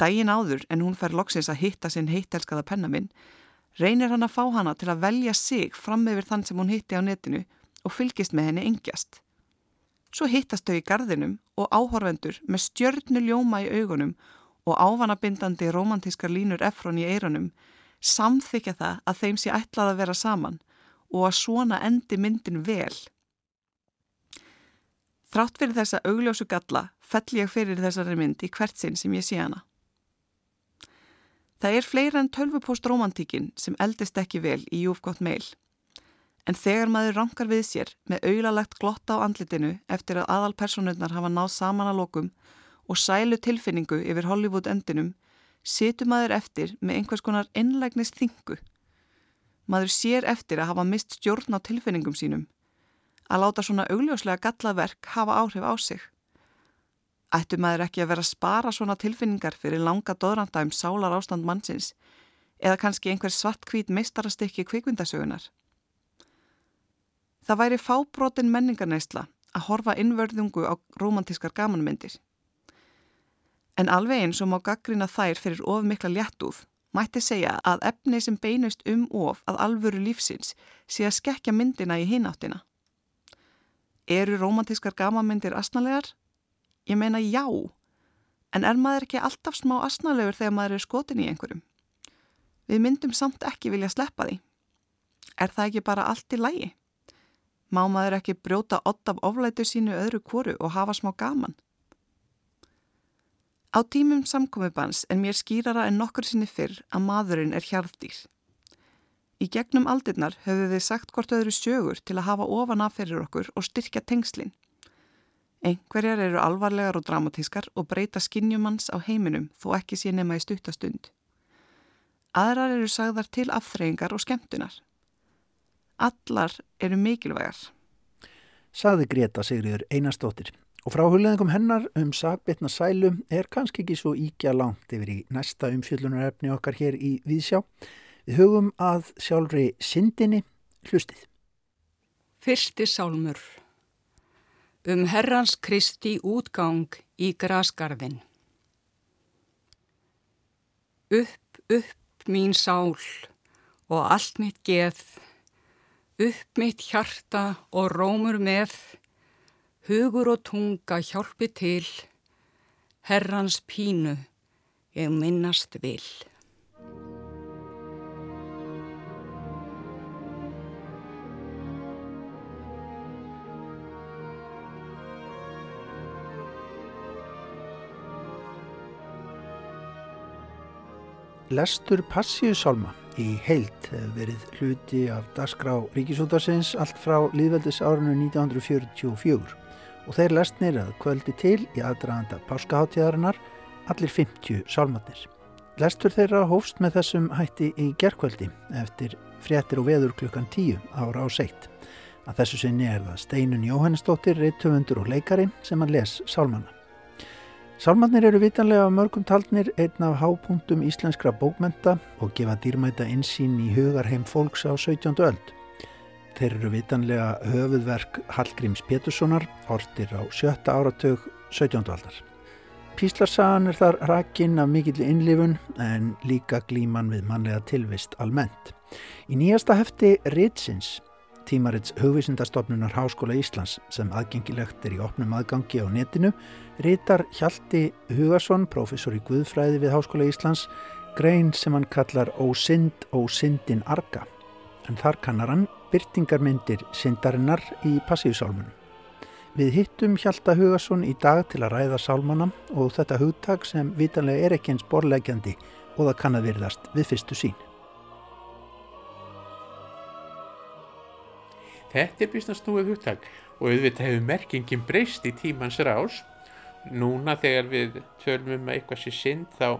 Speaker 8: Dægin áður en hún fær loksins að hitta sinn heittelskaða pennaminn, reynir hann að fá hana til að velja sig fram yfir þann sem hún hitti á netinu og fylgist með henni engjast. Svo hittast þau í gardinum og áhorfendur með stjörnuljóma í augunum og ávanabindandi romantískar línur efron í eironum samþykja það að þeim sé ætlað að vera saman og að svona endi myndin vel. Þrátt fyrir þessa augljósu galla fell ég fyrir þessari mynd í hvert sinn sem ég sé hana. Það er fleira en tölvupóst romantíkin sem eldist ekki vel í júfgótt meil. En þegar maður rankar við sér með auðlalegt glotta á andlitinu eftir að aðalpersonurnar hafa náð saman að lokum og sælu tilfinningu yfir Hollywood endinum, situr maður eftir með einhvers konar innlegnist þingu. Maður sér eftir að hafa mist stjórn á tilfinningum sínum, að láta svona augljóslega gallaverk hafa áhrif á sig. Ættu maður ekki að vera að spara svona tilfinningar fyrir langa doðranda um sálar ástand mannsins eða kannski einhver svartkvít meistarastikki kvikvindasögunar. Það væri fábrotin menningarneisla að horfa innverðungu á romantískar gamanmyndir. En alveg eins og má gaggrina þær fyrir of mikla léttúð, mætti segja að efni sem beinust um of að alvöru lífsins sé að skekja myndina í hináttina. Eru romantískar gamanmyndir asnalegar? Ég meina já, en er maður ekki alltaf smá asnalegur þegar maður er skotin í einhverjum? Við myndum samt ekki vilja sleppa því. Er það ekki bara allt í lægi? Má maður ekki brjóta ott af oflætu sínu öðru kóru og hafa smá gaman? Á tímum samkomibans er mér skýrara en nokkur sinni fyrr að maðurinn er hjarðdýr. Í gegnum aldirnar höfðu þið sagt hvort öðru sögur til að hafa ofan af fyrir okkur og styrkja tengslinn. Einhverjar eru alvarlegar og dramatískar og breyta skinnjumanns á heiminum þó ekki sé nema í stuttastund. Aðrar eru sagðar til afþreyingar og skemmtunar. Allar eru mikilvægar.
Speaker 2: Saði Greta Sigriður Einarstóttir. Og frá hulleðingum hennar um sagbitna sælu er kannski ekki svo íkja langt yfir í næsta umfjöllunarefni okkar hér í Víðsjá. Við hugum að sjálfri syndinni hlustið.
Speaker 9: Fyrsti sálmur. Um herrans Kristi útgang í grasgarðin Upp, upp mín sál og allt mitt geð. Upp mitt hjarta og rómur með, hugur og tunga hjálpi til, herrans pínu ég minnast vil.
Speaker 2: Lestur Passíusálma í heilt hefur verið hluti af dagskrá Ríkisútarsins allt frá líðveldis árinu 1944 og þeir lesnir að kvöldi til í aðdraðanda páskaháttíðarinnar allir 50 sálmatnir. Lestur þeirra hófst með þessum hætti í gerkvöldi eftir fréttir og veður klukkan 10 ára á seitt. Að þessu sinni er það Steinun Jóhannesdóttir, reittöfundur og leikari sem að les sálmanna. Sálmannir eru vitanlega mörgum taldnir einn af hápunktum íslenskra bókmenta og gefa dýrmæta insýn í hugarheim fólks á 17. öld. Þeir eru vitanlega höfuðverk Hallgríms Péturssonar, ortir á sjötta áratug 17. aldar. Píslarsagan er þar rakinn af mikill innlifun en líka glíman við mannlega tilvist almennt. Í nýjasta hefti Ritsins tímarits hugvísindastofnunar Háskóla Íslands sem aðgengilegt er í opnum aðgangi á netinu, rítar Hjalti Hugarsson, professor í Guðfræði við Háskóla Íslands, grein sem hann kallar Ósynd, Ósyndin Arga. En þar kannar hann byrtingarmyndir syndarinnar í passíusálmunum. Við hittum Hjalta Hugarsson í dag til að ræða sálmana og þetta hugtak sem vitanlega er ekki eins borlegjandi og það kann að virðast við fyrstu sín.
Speaker 10: Þetta er býstast snúið hugtak og auðvitað hefur merkingin breyst í tímans rás. Núna þegar við tölum um eitthvað sér synd þá,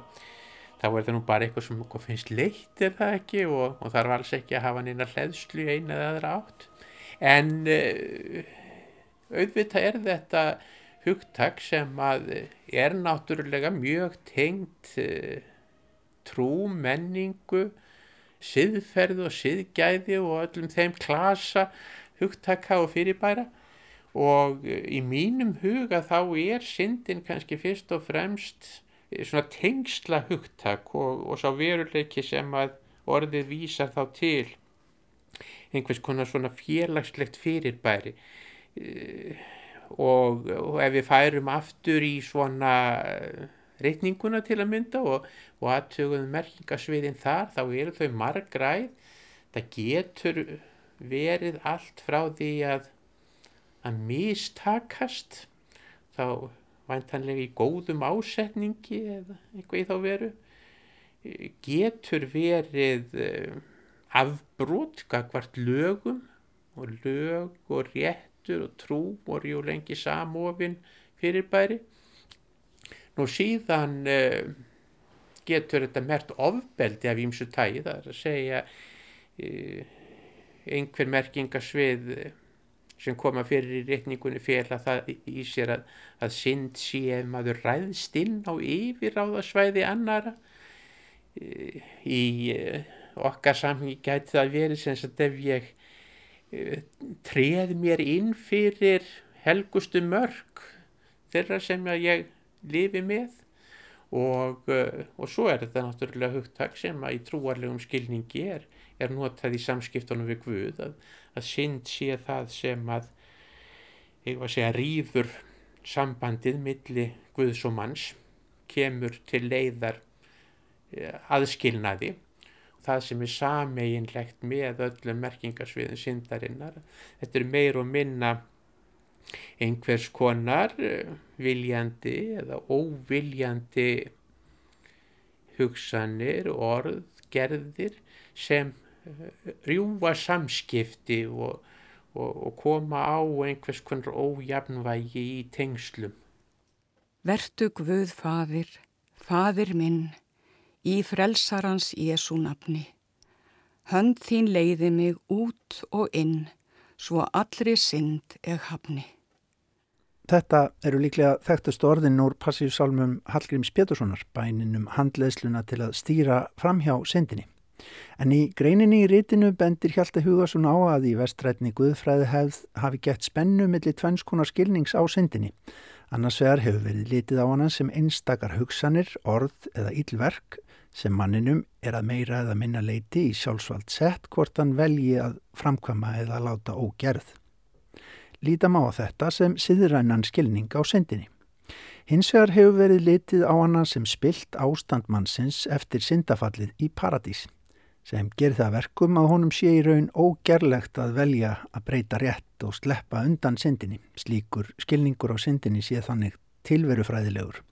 Speaker 10: þá er það nú bara eitthvað sem finnst leitt er það ekki og, og þarf alls ekki að hafa neina hleðslu í eina eða aðra átt. En uh, auðvitað er þetta hugtak sem að er náttúrulega mjög tengt uh, trú, menningu, siðferð og siðgæði og öllum þeim klasa hugtaka og fyrirbæra. Og eh, í mínum huga þá er syndin kannski fyrst og fremst eh, svona tengsla hugtak og, og sá veruleiki sem að orðið vísar þá til einhvers konar svona félagslegt fyrirbæri. Eh, og, og ef við færum aftur í svona reikninguna til að mynda og, og aðtöguðum merkingasviðin þar þá eru þau margræð. Það getur verið allt frá því að að mistakast þá væntanlega í góðum ásetningi eða eitthvað í þá veru getur verið eh, afbrot gagvart lögum og lög og réttur og trú voru jú lengi samofinn fyrirbæri. Nú síðan uh, getur þetta mert ofbeldi af ímsu tægi það er að segja uh, einhver merkingasvið sem koma fyrir í rétningunni fél að það í sér að, að synd sé ef maður ræðst inn á yfirráðasvæði annara í okkar samhengi gæti það verið sem að ef ég treð mér inn fyrir helgustu mörg þeirra sem ég lifi með. Og, og svo er þetta náttúrulega hugtak sem að í trúarlegum skilningi er er notað í samskiptunum við Guð að, að synd sé það sem að ég var að segja rýður sambandið milli Guðs og manns kemur til leiðar eh, aðskilnaði. Það sem er sameiginlegt með öllum merkingarsviðin syndarinnar. Þetta er meir og minna einhvers konar eh, viljandi eða óviljandi hugsanir, orð, gerðir sem rjúa samskipti og, og, og koma á einhvers konar ójafnvægi í tengslum.
Speaker 9: Vertu Guð fadir, fadir minn, í frelsarans Jésu nafni. Hönd þín leiði mig út og inn, svo allri synd eg hafni.
Speaker 2: Þetta eru líklega þekktast orðin úr passífsálmum Hallgríms Péturssonar, bæninum handleðsluna til að stýra fram hjá syndinni. En í greininni í rítinu bendir Hjalti Hugarsson á að í vestrætni Guðfræði hefð hafi gett spennu millir tvennskonar skilnings á syndinni. Annars vegar hefur verið litið á hana sem einstakar hugsanir, orð eða ílverk sem manninum er að meira eða minna leiti í sjálfsvald sett hvort hann velji að framkvama eða láta ógerð. Lítam á þetta sem siðrænan skilning á syndinni. Hins vegar hefur verið litið á hana sem spilt ástandmannsins eftir syndafallið í paradís sem gerir það verkum að honum sé í raun ógerlegt að velja að breyta rétt og sleppa undan syndinni. Slíkur skilningur á syndinni sé þannig tilverufræðilegur.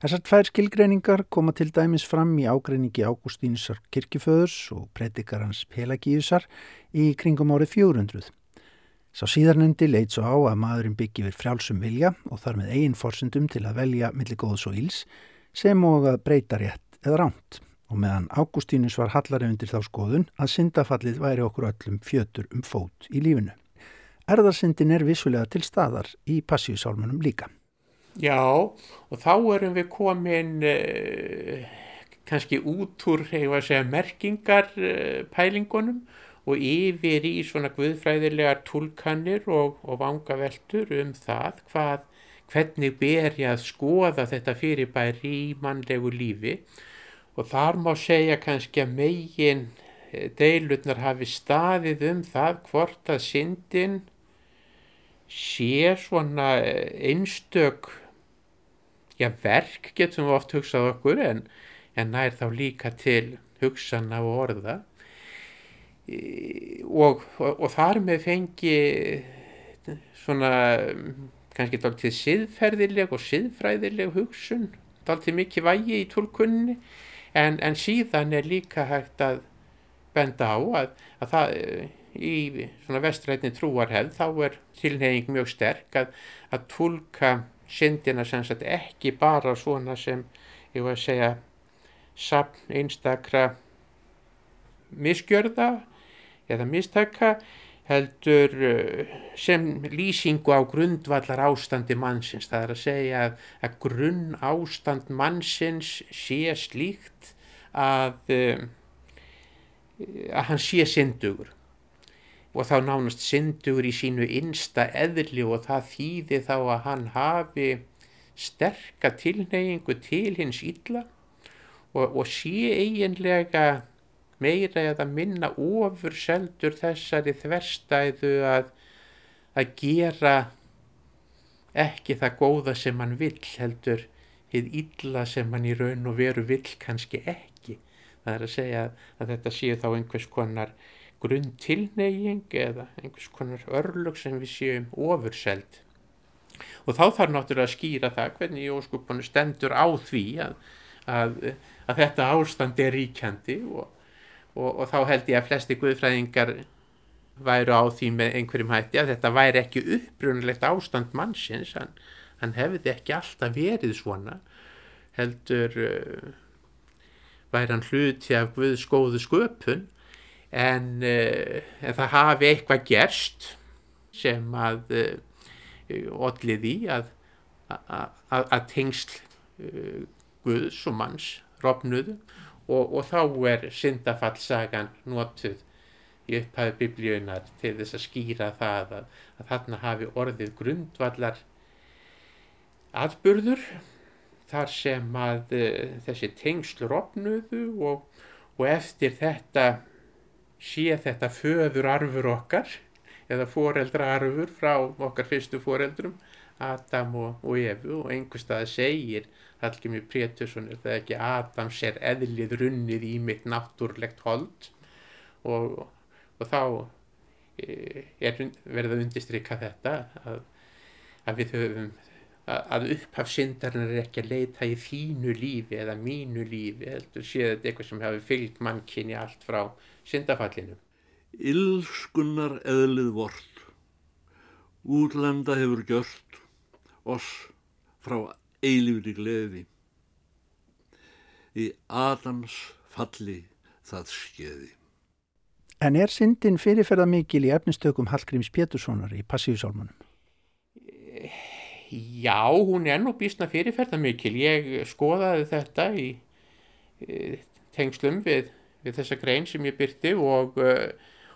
Speaker 2: Þessar tvær skilgreiningar koma til dæmis fram í ágreiningi Ágústínusar kirkiföðurs og predikarans Pelagíusar í kringum árið 400. Sá síðarnendi leit svo á að maðurinn byggi við frjálsum vilja og þar með eigin forsendum til að velja millir góðs og íls sem og að breyta rétt eða ránt og meðan Ágústínus var hallari undir þá skoðun að syndafallið væri okkur öllum fjötur um fót í lífinu. erðarsindin er vissulega til staðar í passíusálmunum líka.
Speaker 10: Já, og þá erum við komin uh, kannski út úr, segja, merkingar uh, pælingunum og yfir í svona guðfræðilegar tólkanir og, og vangaveltur um það hvað, hvernig ber ég að skoða þetta fyrirbæri í mannlegu lífi og þar má segja kannski að megin deilurnar hafi staðið um það hvort að syndin sé svona einstök já, verk getum við oft hugsað okkur en, en nær þá líka til hugsana og orða. Og, og, og þar með fengi svona kannski dálítið siðferðileg og siðfræðileg hugsun dálítið mikið vægi í tólkunni en, en síðan er líka hægt að benda á að, að það í svona vestrætni trúarhefð þá er tilneying mjög sterk að, að tólka syndina sem sagt ekki bara svona sem ég var að segja sapn einstakra misgjörða eða mistaka heldur uh, sem lýsingu á grundvallar ástandi mannsins. Það er að segja að, að grunn ástand mannsins sé slíkt að, uh, að hann sé syndugur og þá nánast syndugur í sínu innsta eðli og það þýði þá að hann hafi sterka tilneyingu til hins illa og, og sé eiginlega meira eða minna ofur seldur þessari þverstæðu að, að gera ekki það góða sem hann vill heldur hið illa sem hann í raun og veru vill kannski ekki. Það er að segja að þetta séu þá einhvers konar grunn tilneying eða einhvers konar örlug sem við séum ofurseld. Og þá þarf náttúrulega að skýra það hvernig Jóskuponu stendur á því að, að, að þetta ástand er ríkjandi og, og, og þá held ég að flesti guðfræðingar væru á því með einhverjum hætti að þetta væri ekki upprunalegt ástand mannsins, hann, hann hefði ekki alltaf verið svona, heldur uh, væri hann hluti af Guðs góðu sköpun. En, uh, en það hafi eitthvað gerst sem að uh, allir því að, að, að tengsl Guðs og manns rofnuðu og, og þá er syndafallsagan notuð í upphæðu biblíunar til þess að skýra það að, að þarna hafi orðið grundvallar atburður þar sem að uh, þessi tengsl rofnuðu og, og eftir þetta sé þetta föður arfur okkar eða foreldra arfur frá okkar fyrstu foreldrum Adam og, og Efu og einhver stað segir Hallgrimur Prétursson er það ekki Adams er eðlið runnið í mitt náttúrlegt hold? Og, og þá e, er verið að undistrykka þetta að, að við höfum að upphafsindarinn er ekki að leita í þínu lífi eða mínu lífi heldur séð þetta eitthvað sem hefur fylgt mannkynni allt frá syndafallinu.
Speaker 11: Ylskunnar eðlið vort. Útlanda hefur gjört oss frá eilífri gleði í Adams falli það skeiði
Speaker 2: En er syndin fyrirferða mikil í efnistökum Hallgríms Péturssonar í Passíusálmanum?
Speaker 10: Já, hún er nú býstna fyrirferða mikil. Ég skoðaði þetta í, tengslum við, við þessa grein sem ég byrti og,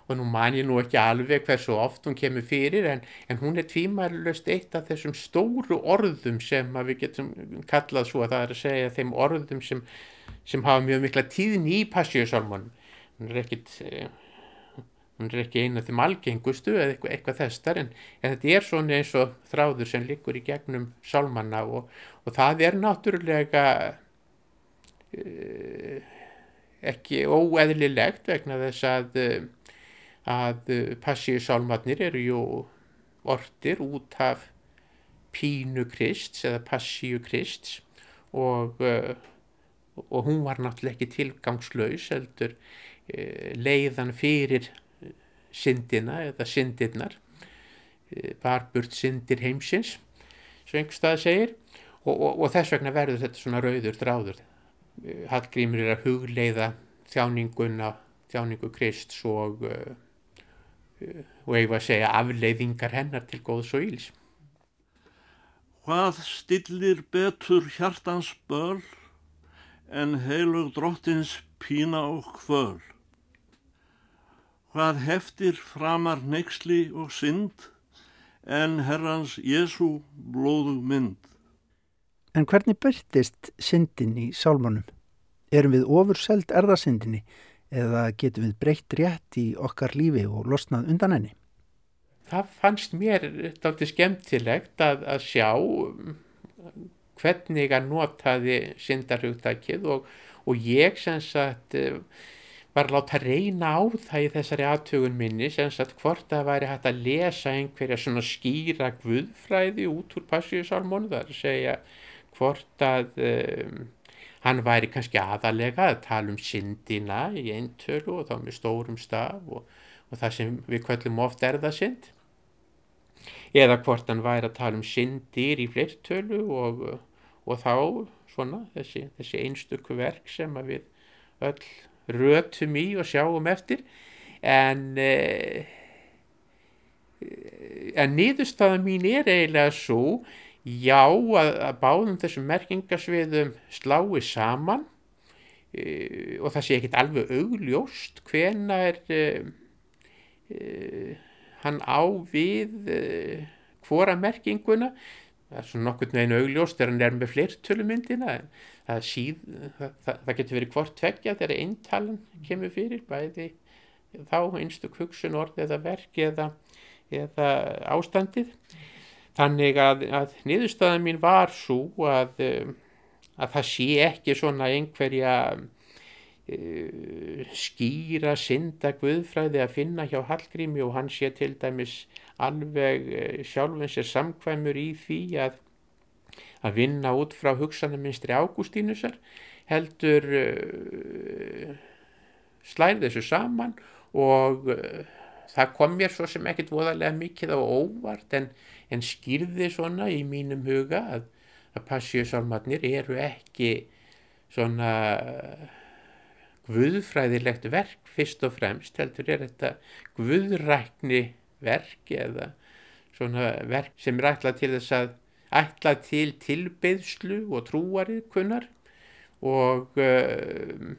Speaker 10: og nú man ég nú ekki alveg hversu oft hún kemur fyrir en, en hún er tvímælust eitt af þessum stóru orðum sem við getum kallað svo að það er að segja þeim orðum sem, sem hafa mjög mikla tíðin í Passíusálmanum. Hún er ekkit hún er ekki eina af þeim algengustu eða eitthvað, eitthvað þessar en, en þetta er svona eins og þráður sem liggur í gegnum sálmanna og, og það er náttúrulega uh, ekki óeðlilegt vegna þess að, að passíu sálmannir eru jú ortir út af pínu krists eða passíu krists og, uh, og hún var náttúrulega ekki tilgangslaus heldur uh, leiðan fyrir syndina eða syndirnar barburt syndir heimsins svo einhverstað segir. Og, og, og þess vegna verður þetta svona rauður dráður Hallgrímur er að hugleiða þjáninguna þjáningu Krist og, og var að segja afleiðingar hennar til góðs og íls.
Speaker 11: Hvað stillir betur hjartans böl en heilug drottins pína og kvöl? Hvað heftir framar neyksli og synd en herrans Jésu blóðu mynd?
Speaker 2: En hvernig byrtist syndin í sálmónum? Erum við ofurseld erðasyndinni eða getum við breytt rétt í okkar lífi og losnað undan henni?
Speaker 10: Það fannst mér dátti skemmtilegt að, að sjá um, hvernig að notaði syndarhugtakið og, og ég sagt eh, var að láta reyna á það í þessari aðtögun minni sagt hvort það væri hægt að lesa einhverja svona skýra guðfræði út úr passíusalmónu það er að segja hvort að um, hann væri kannski aðalega að tala um syndina í eintölu og þá með stórum staf og, og það sem við kvöllum oft erðasynd eða hvort hann væri að tala um syndir í fleirtölu og, og þá svona þessi, þessi einstöku verk sem við öll rötum í og sjáum eftir. En eh, en niðurstaða mín er eiginlega svo já að, að báðum þessum merkingasviðum slái saman e, og það sé ekkit alveg augljóst hvena er e, e, hann á við e, hvora merkinguna. Það er svona nokkur neginn augljóst þegar hann er með fleirtölumyndina það, það, það, getur verið hvort tveggja þegar eintalan kemur fyrir bæði þá einstök hugsun orð eða verk eða, eða ástandið þannig að, að niðurstaðan mín var svo að, að það sé ekki svona einhverja uh, skýra synda guðfræði að finna hjá Hallgrími og hann sé til dæmis alveg uh, sjálfum sér samkvæmur í því að að vinna út frá hugsanarminstri Ágústínusar heldur uh, slæði þessu saman og það kom mér svo sem ekkit voðalega mikið á óvart en en skýrði svona í mínum huga að, að passíusálmarnir eru ekki svona guðfræðilegt verk fyrst og fremst heldur er þetta guðrækni verk eða svona verk sem er ætlað til þess að ætlað til tilbeðslu og trúarið kunnar og uh,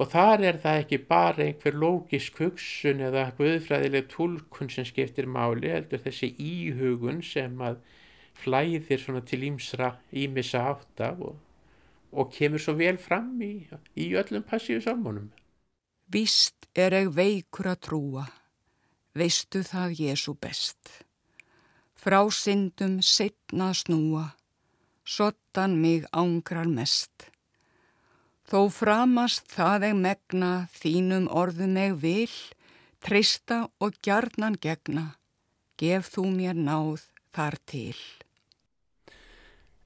Speaker 10: og þar er það ekki bara einhver lógisk hugsun eða guðfræðileg tólkun sem skiptir máli heldur þessi íhugun sem að flæðir til ímsra ímissa átta og, og kemur svo vel fram í, í öllum passíu salmónum.
Speaker 9: Vist er eg veikur að trúa, veistu það Jésu best. Frá syndum setna snúa, sottan mig ángrar mest. Þó framast það eg megna þínum orðum eg vil, trista og gjarnan gegna, gef þú mér náð þar til.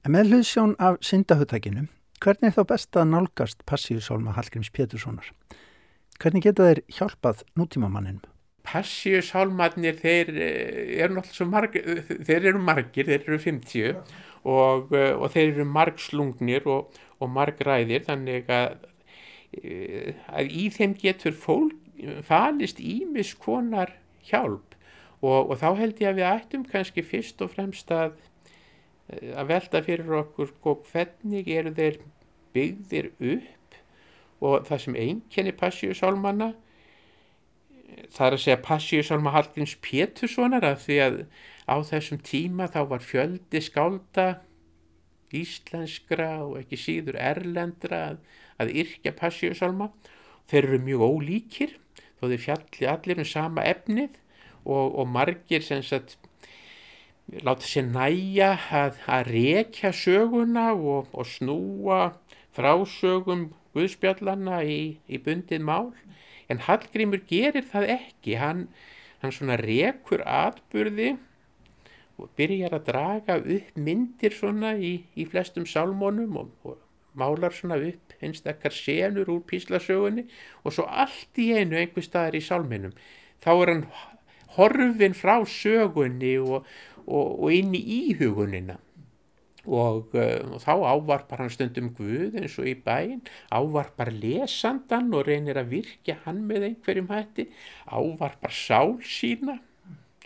Speaker 2: En með hlutsjón af syndahuttakinu, hvernig er þá best að nálgast passíusálma Hallgríms Péturssonar? Hvernig geta þeir hjálpað nútímamanninum?
Speaker 10: Passíusálmarnir, þeir eh, eru náttúrulega svo margir, þeir eru margir, þeir eru 50 og, eh, og þeir eru margslungnir og og margræðir þannig að, eh, að í þeim getur fólk falist ímis konar hjálp. Og, og þá held ég að við ættum kannski fyrst og fremst að, eh, að velta fyrir okkur sko, hvernig eru þeir byggðir upp og það sem einkenni passíusálmanna það er að segja passíusálma Hallgríms Péturssonar af því að á þessum tíma þá var fjöldi skálda íslenskra og ekki síður erlendra að, að yrkja passíusálma. Þeir eru mjög ólíkir þó þeir fjalli allir um sama efnið og, og margir sem sagt láta sér næja að, að rekja söguna og, og snúa frásögum Guðspjallana í, í bundið mál en Hallgrímur gerir það ekki hann, hann svona rekur atburði og byrjar að draga upp myndir svona í, í flestum sálmónum og, og málar svona upp einstakar senur úr píslasögunni og svo allt í einu einhver staðar í sálminum. Þá er hann horfin frá sögunni og, og, og inn í íhugunina. Og, uh, þá ávarpar hann stundum Guð eins og í bæinn, ávarpar lesandan og reynir að virkja hann með einhverjum hætti, ávarpar sál sína,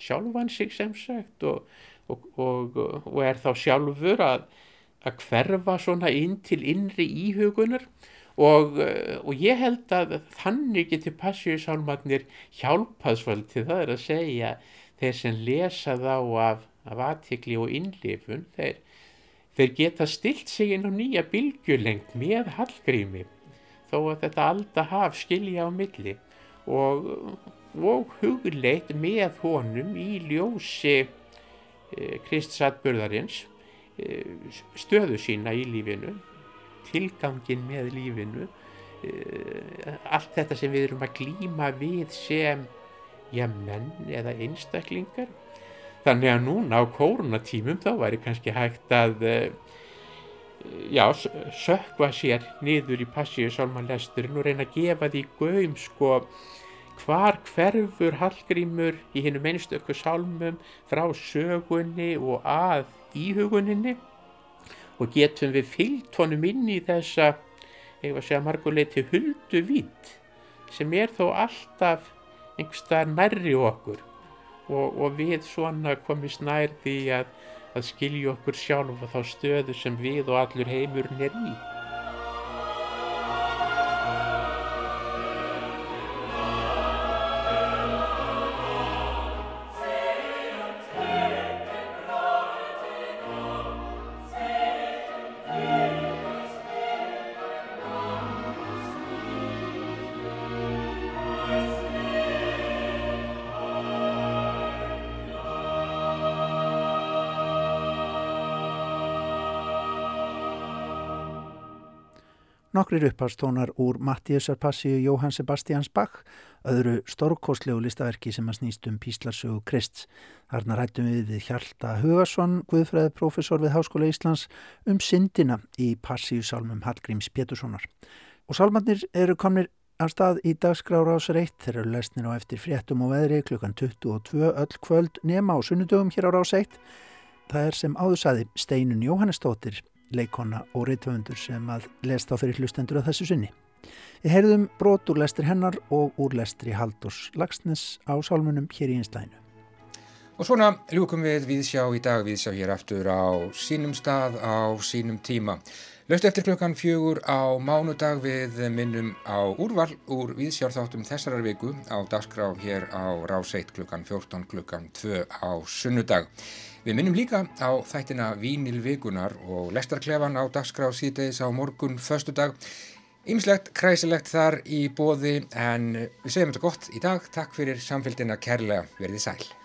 Speaker 10: sjálfan sig sem sagt og, og, og er þá sjálfur að, að hverfa svona inn til innri íhugunar. Og, og ég held að þannig getur passíusálmagnir hjálpaðsvöld til það er að segja þeir sem lesa þá af, af aðtikli og innlifun þeir Þeir geta stilt sig inn á nýja bylgjulengt með hallgrími þó að þetta aldahaf skilja á milli. Og, og hugleitt með honum í ljósi e, Kristsatburðarins e, stöðu sína í lífinu, tilgangin með lífinu, e, allt þetta sem við erum að glýma við sem ja, menn eða einstaklingar. Þannig að núna á koronatímum þá væri kannski hægt að eh, já, sökva sér niður í passíu sálmanlesturinn og reyna að gefa því gaum sko hvar hverfur Hallgrímur í hinnum einstöku sálmum frá sögunni og að íhuguninni og getum við fyllt honum inn í þessa, eitthvað segja marguleiti huldu vitt sem er þó alltaf einhverstað nærri okkur og, og við svona komist nær því að, að skilja okkur sjálf og þá stöðu sem við og allur heimurinn er í.
Speaker 2: Nokkrir uppastónar úr Mattíusar Passíu Jóhann Sebastians Bach, öðru stórkostlegu listaverki sem að snýst um Píslarsögu Krist. Þarna rættum við við Hjalta Hugarsson, Guðfræðiprofessor við Háskóla Íslands, um syndina í Passíusálmum Hallgríms Péturssonar. Og sálmannir eru komnir af stað í dagskrára ásar 1, þeir eru lesnir á eftir fréttum og veðri klukkan 22 öll kvöld nema á sunnudögum hér á rás 1. Það er sem áður saði Steinun Jóhannesdóttir leikona og reytöfundur sem að lesta á fyrir hlustendur á þessu sunni. Við heyrðum brot úr lestri hennar og úr lestri Haldurs Lagsnes á sálmunum hér í einslæðinu.
Speaker 1: Og svona ljúkum við viðsjá í dag, viðsjá hér aftur á sínum stað, á sínum tíma. Löst eftir klukkan fjögur á mánudag við minnum á úrval úr viðsjárþáttum þessarar viku á dagskrá hér á ráseitt klukkan 14 klukkan 2 á sunnudag. Við minnum líka á þættina Vínil vikunar og lestarklefan á dagskrá síðdeis á morgun förstu dag. Ýmislegt, kræsilegt þar í bóði en við segjum þetta gott í dag. Takk fyrir samfélgina kærlega verðið sæl.